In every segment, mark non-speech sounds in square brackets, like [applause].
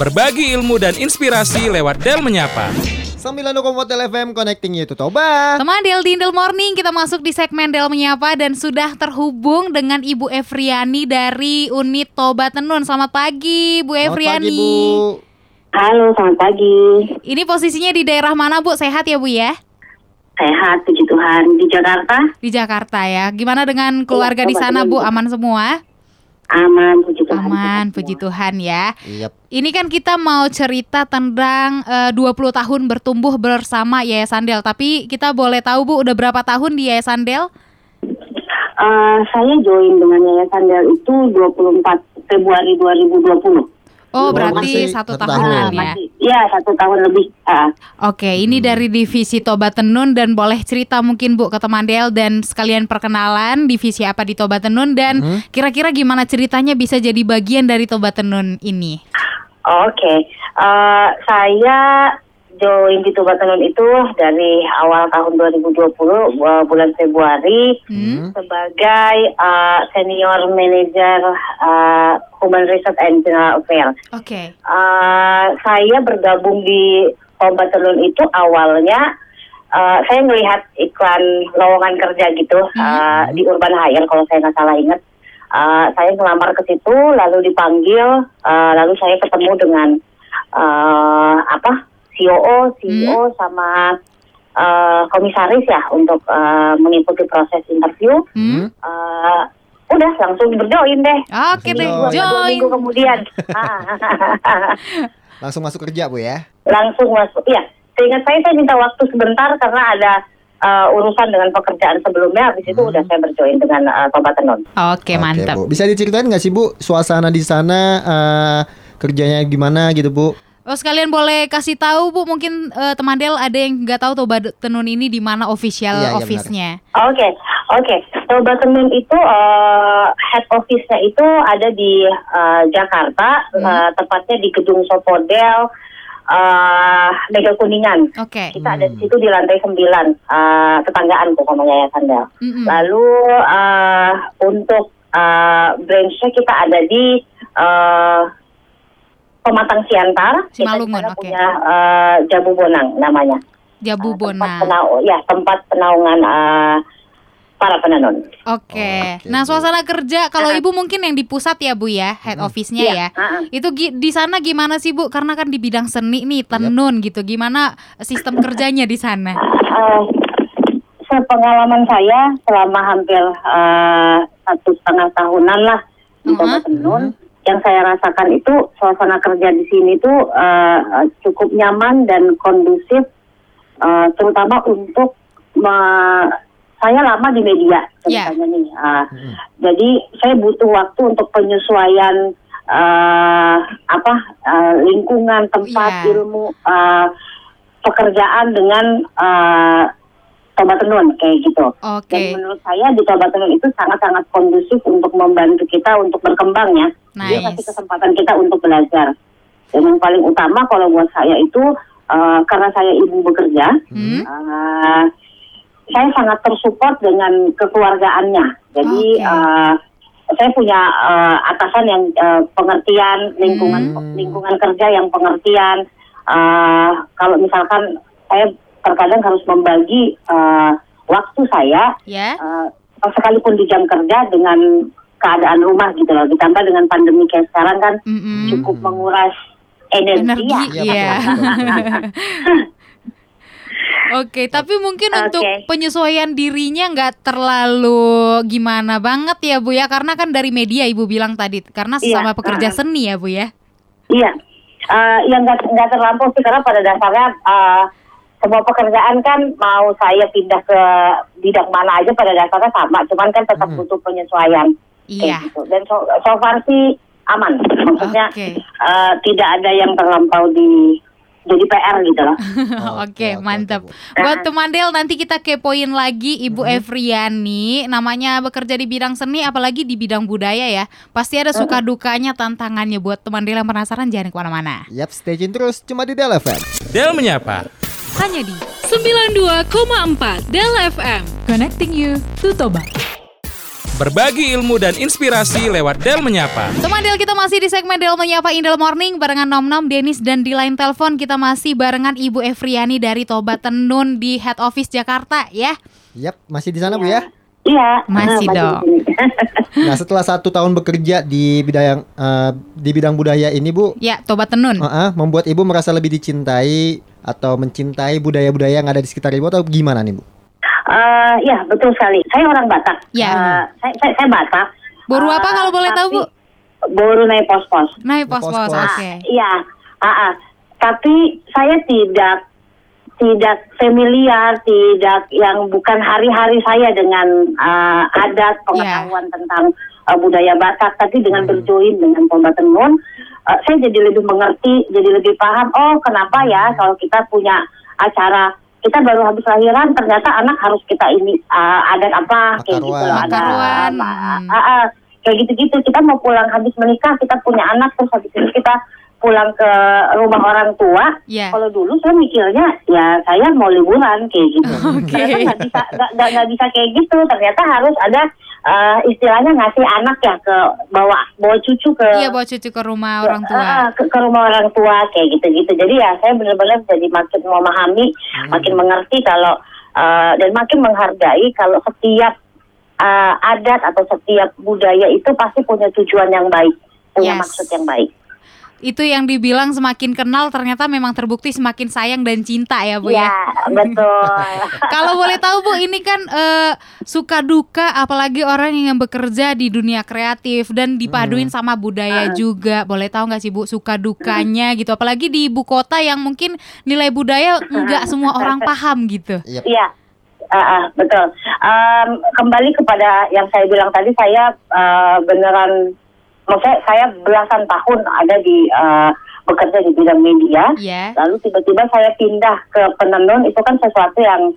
Berbagi ilmu dan inspirasi lewat Del Menyapa. 90,4 FM connecting you to Toba. Teman Del Dindel Morning, kita masuk di segmen Del Menyapa dan sudah terhubung dengan Ibu Evriani dari unit Toba Tenun. Selamat pagi, Bu Selamat Evriani. pagi, Bu. Halo, selamat pagi. Ini posisinya di daerah mana, Bu? Sehat ya, Bu ya? Sehat, puji Tuhan. Di Jakarta, Di Jakarta ya. Gimana dengan keluarga di Toba sana. Bu? Aman semua? Aman, puji Tuhan. Aman, puji. Tuhan ya. Yap. Ini kan kita mau cerita tentang eh, 20 tahun bertumbuh bersama Yayasan Del. Tapi kita boleh tahu Bu, udah berapa tahun di Yayasan Del? Eh, saya join dengan Yayasan Del itu 24 Februari 2020. Oh, Oh, berarti masih satu satu tahunan tahun. ya. masih, ya satu tahun lebih. Ah, Oke, ini dari divisi Toba Tenun dan boleh cerita mungkin Bu ke teman Del dan sekalian perkenalan divisi apa di Toba Tenun dan Mhm. kira-kira gimana ceritanya bisa jadi bagian dari Toba Tenun ini? Oke, Eh, saya join di Tuba Tenun itu dari awal tahun 2020 eh, bulan Februari Hmm? sebagai eh, senior manager eh, Human Research and General Affairs. Oke. Eh, saya bergabung di Toba Tenun itu awalnya eh, saya melihat iklan lowongan kerja gitu eh, di Urban Hire kalau saya nggak salah ingat. Eh, saya ngelamar ke situ lalu dipanggil eh, lalu saya ketemu dengan eh, apa COO, CEO sama eh, komisaris ya untuk eh, mengikuti proses interview. Hmm? Eh, udah langsung berjoin deh. Oke deh, Join. Dua, minggu kemudian. [laughs] Langsung masuk kerja, Bu ya. langsung masuk. Iya, seingat saya saya minta waktu sebentar karena ada eh, urusan dengan pekerjaan sebelumnya. Habis itu udah saya berjoin dengan uh, Toba Tenun. Oke, mantap. Bu. Bisa diceritain nggak sih, Bu, suasana di sana eh, kerjanya gimana gitu, Bu? Oh sekalian boleh kasih tahu Bu mungkin eh, teman Del ada yang nggak tahu Toba Tenun ini di mana official Iya, iya, office-nya. Oke, oke. Toba Tenun itu eh, head office-nya itu ada di eh, Jakarta, eh, tepatnya di Gedung Sopodel, eh Mega Kuningan. Oke. Kita ada di situ di lantai 9, eh, tetanggaan tuh sama Yayasan Del. Mm-mm. Lalu eh, untuk eh, branch-nya kita ada di eh, Pematang Siantar. Simalungun, oke. punya eh, Jabu Bonang namanya. Jabu Eh, tempat Bona. penau- ya tempat penaungan eh, para penenun. Oke. Oke, Nah Bu. suasana kerja kalau Ibu mungkin yang di pusat ya Bu ya head office-nya Iya, ya. ah, ah. Itu gi- di sana gimana sih Bu? Karena kan di bidang seni nih tenun gitu. Gimana sistem kerjanya di sana? Eh, sepengalaman saya selama hampir eh, satu setengah tahunan lah di Mhm. Kota Tenun, yang saya rasakan itu suasana kerja di sini tuh eh, cukup nyaman dan kondusif, eh, terutama untuk me- saya lama di media Ya. ceritanya nih. eh, Jadi saya butuh waktu untuk penyesuaian eh, apa eh, lingkungan tempat Ya. ilmu eh, pekerjaan dengan eh, Toba Tenun kayak gitu. Oke. Dan menurut saya di Toba Tenun itu sangat-sangat kondusif untuk membantu kita untuk berkembang ya. Dia Nice. kasih kesempatan kita untuk belajar. Dan yang paling utama kalau buat saya itu eh, karena saya ibu bekerja, Hmm? eh, saya sangat tersupport dengan kekeluargaannya. Jadi Oke. eh, saya punya eh, atasan yang eh, pengertian lingkungan Hmm. lingkungan kerja yang pengertian. Eh, kalau misalkan saya terkadang harus membagi eh, waktu saya Ya. eh, sekalipun di jam kerja dengan keadaan rumah gitu loh. Ditambah dengan pandemi kayak sekarang kan Mm-mm. cukup menguras energi, Energi, ya. Iya, iya. [laughs] Oke, tapi mungkin Oke. untuk penyesuaian dirinya nggak terlalu gimana banget ya Bu ya, karena kan dari media Ibu bilang tadi, karena Iya, sesama pekerja uh-uh. seni ya Bu ya. Iya, Eh, yang nggak terlampau sih karena pada dasarnya eh, semua pekerjaan kan mau saya pindah ke bidang mana aja pada dasarnya sama, cuman kan tetap Hmm. butuh penyesuaian. Iya. Kayak gitu. Dan so, so far sih aman, maksudnya Oke. eh, tidak ada yang terlampau di jadi PR gitu loh. [laughs] Oke, oke, mantap. Bu. Buat teman Del nanti kita kepoin lagi Ibu Evriani, namanya bekerja di bidang seni apalagi di bidang budaya ya. Pasti ada suka dukanya, tantangannya buat teman Del yang penasaran jangan ke mana-mana. Yap, stay tune terus cuma di Del FM. Del Menyapa. Hanya di 92,4 Del FM. Connecting you to Toba. Berbagi ilmu dan inspirasi lewat Del Menyapa. Teman Del kita masih di segmen Del Menyapa Indel Morning barengan Nom Nom, Denis dan di line telepon kita masih barengan Ibu Efriani dari Toba Tenun di Head Office Jakarta ya. Yap, masih di sana Bu ya? Iya. Masih eh, dong. di sini. [laughs] Nah, setelah satu tahun bekerja di bidang eh, di bidang budaya ini, Bu, Ya, Toba Tenun. eh, eh, membuat Ibu merasa lebih dicintai atau mencintai budaya-budaya yang ada di sekitar Ibu atau gimana nih, Bu? Eh, ya betul sekali. Saya orang Batak. Ya. Eh, saya, saya, saya Batak. Boru apa Eh, kalau boleh tahu, Bu? Boru naik pos-pos. Naik pos-pos. Oke. Iya, ah, ah. tapi saya tidak tidak familiar, tidak yang bukan hari-hari saya dengan ah, adat pengetahuan tentang ah, budaya Batak, tapi dengan berjoin dengan Pomba Tenun, ah, saya jadi lebih mengerti, jadi lebih paham. Oh, kenapa ya kalau kita punya acara kita baru habis lahiran ternyata anak harus kita ini ah, adat apa kayak gitu Makaruan. loh, ada Makaruan. ah, ah, ah, kayak gitu-gitu kita mau pulang habis menikah kita punya anak terus habis itu kita pulang ke rumah orang tua Ya. kalau dulu saya mikirnya ya saya mau liburan kayak gitu [laughs] Oke. ternyata nggak bisa nggak bisa kayak gitu ternyata harus ada eh, istilahnya ngasih anak ya ke bawa bawa cucu ke Iya, bawa cucu ke rumah orang tua. Ah, ke, ke rumah orang tua kayak gitu-gitu. Jadi ya saya benar-benar jadi makin memahami, makin mengerti kalau eh, dan makin menghargai kalau setiap eh, adat atau setiap budaya itu pasti punya tujuan yang baik, punya Yes. maksud yang baik. Itu yang dibilang semakin kenal ternyata memang terbukti semakin sayang dan cinta ya, Bu ya. Iya, betul. [laughs] Kalau boleh tahu Bu, ini kan eh, suka duka apalagi orang yang bekerja di dunia kreatif dan dipaduin sama budaya juga. Boleh tahu nggak sih Bu suka dukanya gitu? Apalagi di ibu kota yang mungkin nilai budaya nggak semua orang [laughs] paham gitu. Iya, Ah, ah, betul. Em, kembali kepada yang saya bilang tadi, saya eh, beneran, maksudnya saya belasan tahun ada di eh, bekerja di bidang media. Ya. Lalu tiba-tiba saya pindah ke penenun itu kan sesuatu yang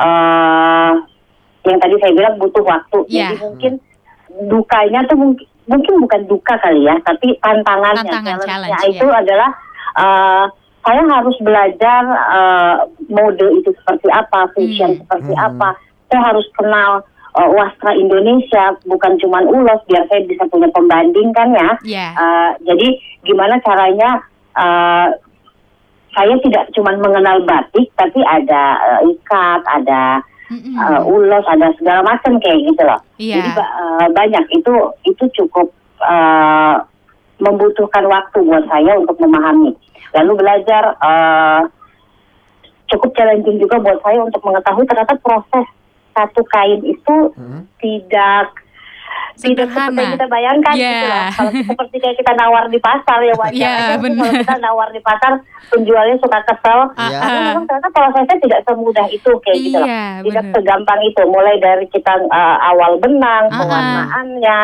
eh yang tadi saya bilang butuh waktu. Iya. Jadi mungkin dukanya tuh mungkin mungkin bukan duka kali ya, tapi tantangannya, Tantangan, challenge, itu adalah eh saya harus belajar eh, mode itu seperti apa, fashion Hmm. seperti Hmm. apa. Saya harus kenal eh, wastra Indonesia, bukan cuma ulos, biar saya bisa punya pembanding kan ya. Ya. Uh, jadi gimana caranya uh, saya tidak cuma mengenal batik, tapi ada uh, ikat, ada uh, ulos, ada segala macam kayak gitu loh. Iya. Jadi uh, banyak itu itu cukup uh, membutuhkan waktu buat saya untuk memahami. Lalu belajar uh, cukup challenging juga buat saya untuk mengetahui ternyata proses satu kain itu Hmm. tidak tidak Sederhana. seperti yang kita bayangkan gitu loh. Kalau seperti kayak kita nawar di pasar ya wajar Iya, aja tuh benar. kalau kita nawar di pasar penjualnya suka kesel. Ah, Iya. Tapi ah. memang ternyata prosesnya tidak semudah itu kayak gitu loh. Iya, Tidak benar. segampang itu. Mulai dari kita uh, awal benang, Ah, ah. pewarnaannya,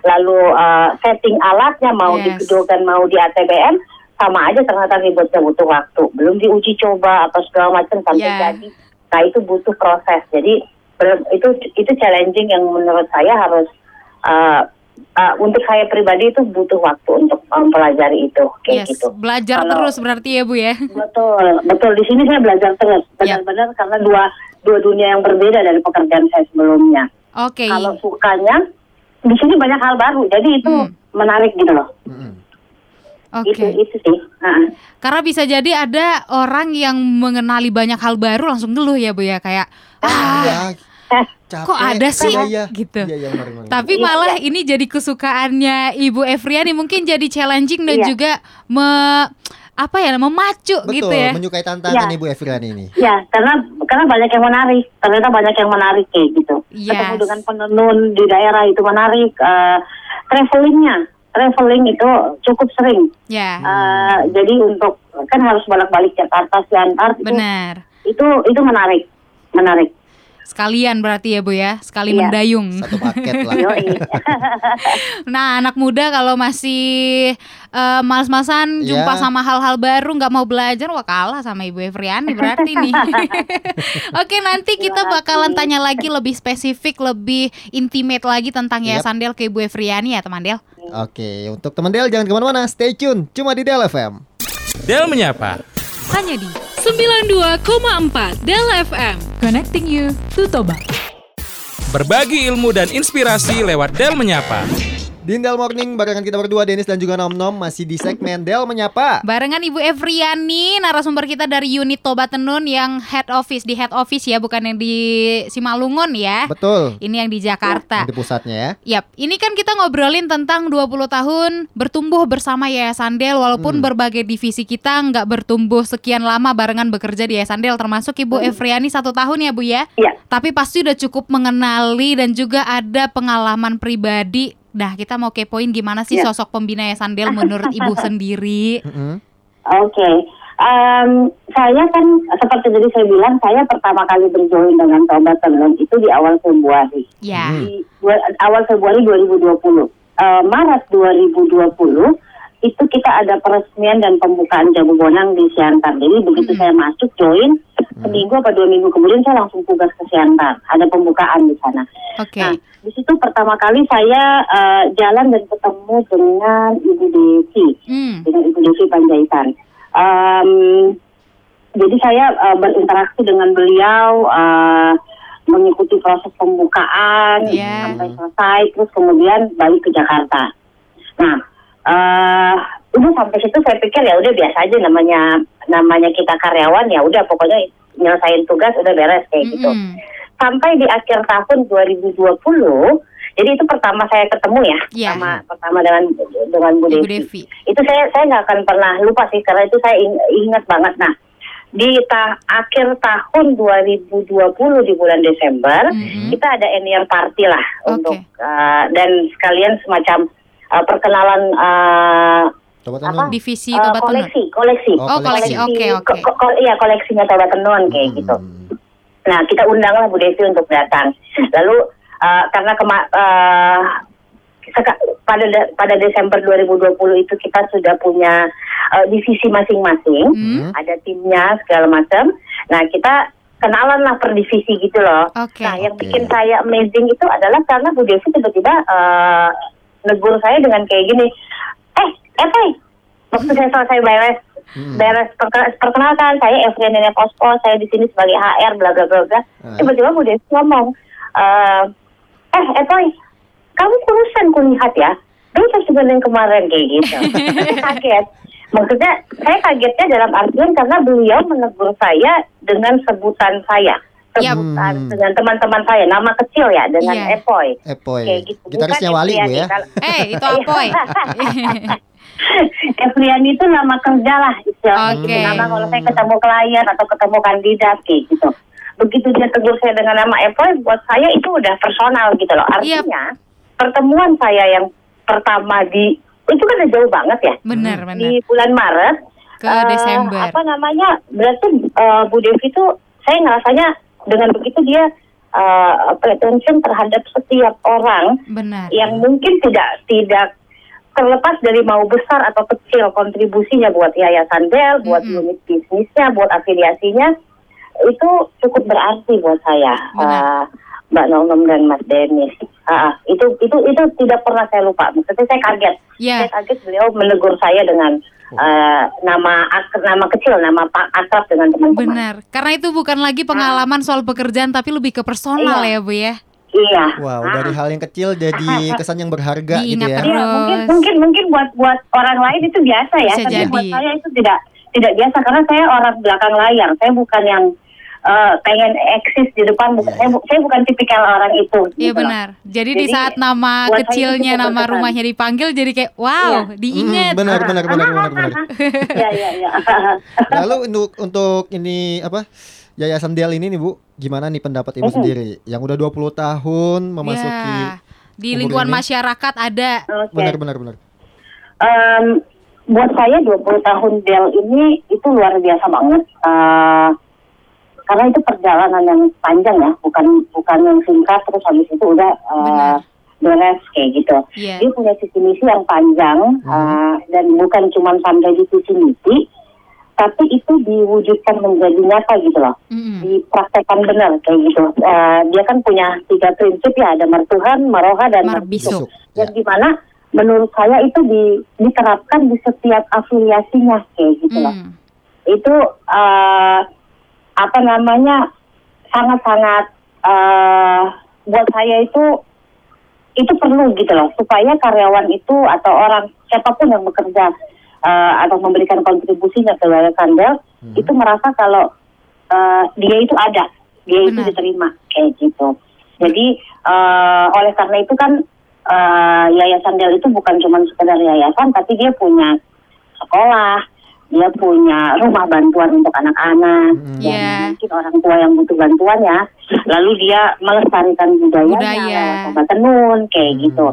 lalu uh, setting alatnya mau Yes. digedokan mau di ATBM sama aja ternyata ribetnya butuh waktu. Belum diuji coba atau segala macam sampai Iya. jadi. Nah itu butuh proses. Jadi itu itu challenging yang menurut saya harus uh, uh, untuk saya pribadi itu butuh waktu untuk mempelajari itu kayak Yes, gitu. belajar Kalau- terus berarti ya Bu ya. Betul, betul. Di sini saya belajar terus, Ya. benar-benar karena dua dua dunia yang berbeda dari pekerjaan saya sebelumnya. Oke. Kalau sukanya, di sini banyak hal baru, jadi itu Hmm. menarik gitu loh. Mm-mm. Oke. Itu itu sih. Nah, Karena bisa jadi ada orang yang mengenali banyak hal baru langsung ngeluh ya Bu ya kayak ah Ya, eh, capek. kok ada sih? Iya, iya. Gitu. Iya, iya, benar, benar. Tapi Iya, malah ini jadi kesukaannya Ibu Efriani mungkin jadi challenging dan Iya. juga me, apa ya memacu Betul, gitu ya. menyukai tantangan Iya. Ibu Efriani ini. ya karena karena banyak yang menarik, ternyata banyak yang menarik kayak gitu. Yes. Ketemu dengan penenun di daerah itu menarik. Eh, travelingnya, traveling itu cukup sering. Ya, Eh, jadi untuk kan harus bolak-balik Jakarta Siantar itu benar. itu itu menarik, menarik. Sekalian berarti ya Bu ya, sekali Iya. mendayung. Satu paket lah. [laughs] [laughs] Nah, anak muda kalau masih eh, males-malesan jumpa Iya. sama hal-hal baru nggak mau belajar, wah kalah sama Ibu Efriani berarti nih. [laughs] Oke, nanti kita bakalan tanya lagi lebih spesifik, lebih intimate lagi tentang Yap. Yayasan Del ke Ibu Efriani ya, teman Del. Oke, untuk teman Del jangan ke mana-mana, stay tune, cuma di Del FM. Del Menyapa. Hanya di 92,4 Del FM. Connecting you to Toba. Berbagi ilmu dan inspirasi lewat Del Menyapa. Di Del Morning barengan kita berdua Denis dan juga Nom Nom masih di segmen Del menyapa. Barengan Ibu Evriani, narasumber kita dari unit Toba Tenun yang head office di head office ya, bukan yang di Simalungun ya. Betul. Ini yang di Jakarta. Di pusatnya ya. Yap, ini kan kita ngobrolin tentang 20 tahun bertumbuh bersama Yayasan Del walaupun Hmm. berbagai divisi kita nggak bertumbuh sekian lama barengan bekerja di Yayasan Del termasuk Ibu Evriani satu tahun ya Bu ya. Iya. Tapi pasti udah cukup mengenali dan juga ada pengalaman pribadi. Nah, kita mau kepoin gimana sih Iya. sosok pembina Yayasan Del menurut Ibu [laughs] sendiri? Oke, Em, saya kan seperti tadi saya bilang, saya pertama kali berjoin dengan Toba Tenun itu di awal Februari. Ya. Hmm. Di dua- awal Februari 2020. Eh, Maret 2020 itu kita ada peresmian dan pembukaan Jabu Bonang di Siantar. Jadi begitu Mm-mm. saya masuk join, seminggu atau dua minggu kemudian saya langsung tugas ke Siantar. Ada pembukaan di sana. Oke. Nah, di situ pertama kali saya eh, jalan dan ketemu dengan Ibu Desi Hmm. dengan Ibu Devi Panjaitan. Em, jadi saya eh, berinteraksi dengan beliau, eh, mengikuti proses pembukaan Iya. sampai selesai, terus kemudian balik ke Jakarta. Nah, eh udah sampai situ saya pikir ya udah biasa aja namanya namanya kita karyawan ya udah pokoknya nyelesain tugas udah beres kayak gitu Mm-mm. sampai di akhir tahun 2020 jadi itu pertama saya ketemu ya Iya. sama pertama dengan dengan Bu Devi. Devi. itu saya saya nggak akan pernah lupa sih karena itu saya ing- ingat banget nah di ta- akhir tahun 2020 di bulan Desember Mhm. kita ada annual party lah Oke. untuk uh, dan sekalian semacam uh, perkenalan uh, Coba Apa? tenun. Divisi uh, Toba Tenun. koleksi koleksi Oh, Oh, koleksi. Oke, oke. Ko- ko- ko- iya koleksinya Toba Tenun kayak Hmm. gitu Nah, kita undanglah Bu Devi untuk datang. Lalu uh, karena kema uh, seka- pada de- pada Desember 2020 itu kita sudah punya uh, divisi masing-masing, Hmm. ada timnya segala macam. Nah, kita kenalan lah per divisi gitu loh. Oke. Nah, yang bikin saya amazing itu adalah karena Bu Devi tiba-tiba uh, negur saya dengan kayak gini, eh, Evi, waktu saya selesai beres Hmm. beres perke- perkenalkan saya Evrian Nenek Posko saya di sini sebagai HR bla bla bla bla Ah. tiba-tiba Bu Desi ngomong eh eh Epoy kamu kurusan kulihat ya beda sebenarnya kemarin kayak gitu [laughs] Saya kaget maksudnya saya kagetnya dalam artian karena beliau menegur saya dengan sebutan saya Yap. sebutan Hmm. dengan teman-teman saya nama kecil ya dengan Iya. Epoy Epoy. kayak gitu Gitarisnya Bukan Wali bu ya. Eh, itu Apoy. [laughs] [laughs] Efriani itu nama kerja lah istilahnya Oke. gitu. Nama kalau saya ketemu klien atau ketemu kandidat kayak gitu. Begitu dia tegur saya dengan nama Epoy, buat saya itu udah personal gitu loh. Iya. Artinya pertemuan saya yang pertama di itu kan udah jauh banget ya. benar, benar. Di bulan Maret Ke eh, Desember. Apa namanya? Berarti eh, Bu Devi itu saya ngerasanya dengan begitu dia eh, pay attention terhadap setiap orang Benar. yang mungkin tidak tidak terlepas dari mau besar atau kecil kontribusinya buat yayasan Del, buat Mm-mm. unit bisnisnya, buat afiliasinya itu cukup berarti buat saya, eh, Mbak Nom dan Mas Denis. Ah, itu itu itu tidak pernah saya lupa. Maksudnya saya kaget, Ya. saya kaget beliau menegur saya dengan eh, nama nama kecil, nama pak akrab dengan teman-teman. Benar. Karena itu bukan lagi pengalaman soal pekerjaan tapi lebih ke personal Iya. ya, Bu ya. Iya. Wow, Ah. dari hal yang kecil jadi kesan yang berharga gitu ya. terus. Iya, mungkin mungkin mungkin buat buat orang lain itu biasa ya, Bisa tapi jadi. buat saya itu tidak tidak biasa karena saya orang belakang layar. Saya bukan yang eh, pengen eksis di depan. Bukan, saya, bu- saya bukan tipikal orang itu. Iya gitu benar. Jadi, di Jadi, saat nama kecilnya, nama berkesan. rumahnya dipanggil jadi kayak wow, Iya. diingat. Hmm, benar, benar, benar, benar, benar. [laughs] Iya iya iya. [laughs] Lalu untuk untuk ini apa? Yayasan Del ini nih Bu, gimana nih pendapat Ibu Mm-mm. sendiri? Yang udah 20 tahun memasuki Ya. Di umur lingkungan ini. masyarakat ada. Oke. benar benar benar. Em, buat saya 20 tahun Del ini itu luar biasa banget. Eh, karena itu perjalanan yang panjang ya, bukan bukan yang singkat terus habis itu udah eh, Benar. beres kayak gitu. Iya. Dia punya visi misi yang panjang eh, dan bukan cuma sampai di visi misi, tapi itu diwujudkan menjadi nyata gitu loh, Mm-mm. dipraktekkan benar kayak gitu. Eh, dia kan punya tiga prinsip ya, ada mertuhan, maroha dan Marbisuk. yang Ya. di mana menurut saya itu di, diterapkan di setiap afiliasinya kayak gitu loh. Mm. Itu eh, apa namanya sangat-sangat eh, buat saya itu itu perlu gitu loh supaya karyawan itu atau orang siapa pun yang bekerja eh, atau memberikan kontribusinya ke yayasan Del itu merasa kalau eh, dia itu ada, dia itu Benar. diterima kayak gitu. Jadi eh, oleh karena itu kan eh, yayasan Del itu bukan cuma sekedar yayasan, tapi dia punya sekolah, dia punya rumah bantuan untuk anak-anak, dan Iya. mungkin orang tua yang butuh bantuan ya. Lalu dia melestarikan budayanya, Budaya. tenun kayak Hmm. gitu.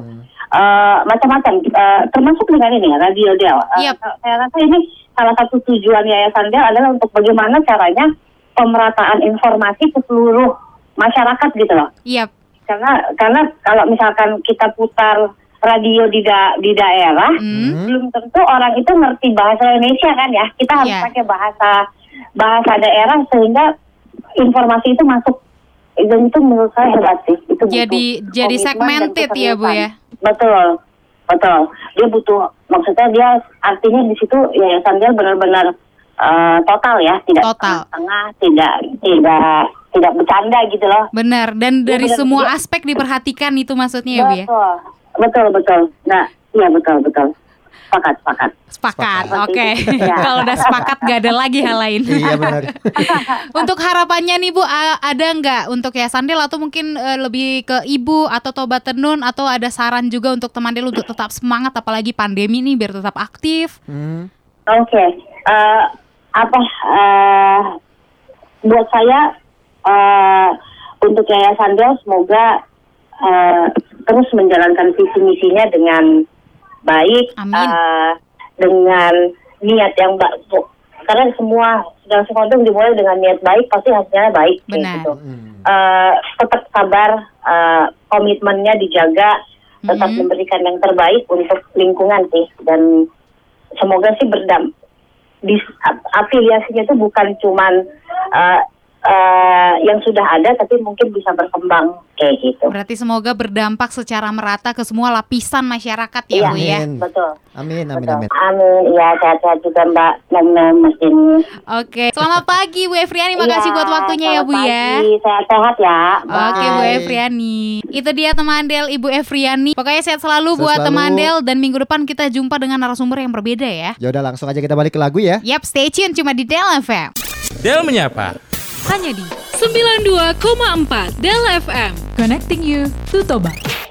Eh, macam-macam, eh, termasuk dengan ini ya, radio Del. Eh, Yap. Saya rasa ini salah satu tujuan Yayasan Del adalah untuk bagaimana caranya pemerataan informasi ke seluruh masyarakat gitu loh Yap. karena karena kalau misalkan kita putar radio di da- di daerah Hmm. belum tentu orang itu ngerti bahasa Indonesia kan ya kita harus Iya. pakai bahasa bahasa daerah sehingga informasi itu masuk dan itu menurut saya hebat sih itu butuh Jadi jadi komitmen dan segmented ya Bu ya. betul betul dia butuh maksudnya dia artinya di situ yayasan dia benar-benar eh, total ya tidak Total. tengah tidak tidak tidak bercanda gitu loh Benar dan Iya, dari benar. semua Iya. aspek diperhatikan itu maksudnya ya Bu ya. Betul, betul, betul. Nah, iya betul, betul. Sepakat, sepakat. Sepakat. Sepakat. Oke. Iya. [laughs] Kalau udah sepakat gak ada lagi hal lain. Iya benar. [laughs] untuk harapannya nih Bu, ada nggak untuk ya Sandel atau mungkin eh, lebih ke ibu atau Tobat Tenun atau ada saran juga untuk teman Del untuk tetap semangat apalagi pandemi nih biar tetap aktif. Hmm. Oke, eh, apa eh, buat saya eh, untuk Yayasan Del semoga eh, terus menjalankan visi misinya dengan baik, Amin. eh, dengan niat yang baik. Karena semua segala sesuatu dimulai dengan niat baik pasti hasilnya baik. Benar. gitu. Hmm. eh, tetap sabar, eh, komitmennya dijaga, tetap Mhm. memberikan yang terbaik untuk lingkungan sih dan semoga sih berdam afiliasinya itu bukan cuman eh, eh, yang sudah ada tapi mungkin bisa berkembang kayak gitu. Berarti semoga berdampak secara merata ke semua lapisan masyarakat ya Iya. Bu ya. Amin. Betul. Amin amin betul. amin. Amin. Iya, sehat-sehat juga Mbak Mas Jenny. Oke. Selamat pagi Bu Efriani, makasih Iya, buat waktunya ya Bu selamat ya. pagi. Sehat-sehat ya. Oke Bu Bye. Efriani Itu dia teman Del Ibu Efriani Pokoknya sehat selalu Sehat buat selalu. teman Del Dan minggu depan kita jumpa dengan narasumber yang berbeda ya Ya udah langsung aja kita balik ke lagu ya. Yap stay tune cuma di Del FM Del menyapa. Hanya di 92,4 Del FM. Connecting you to Toba.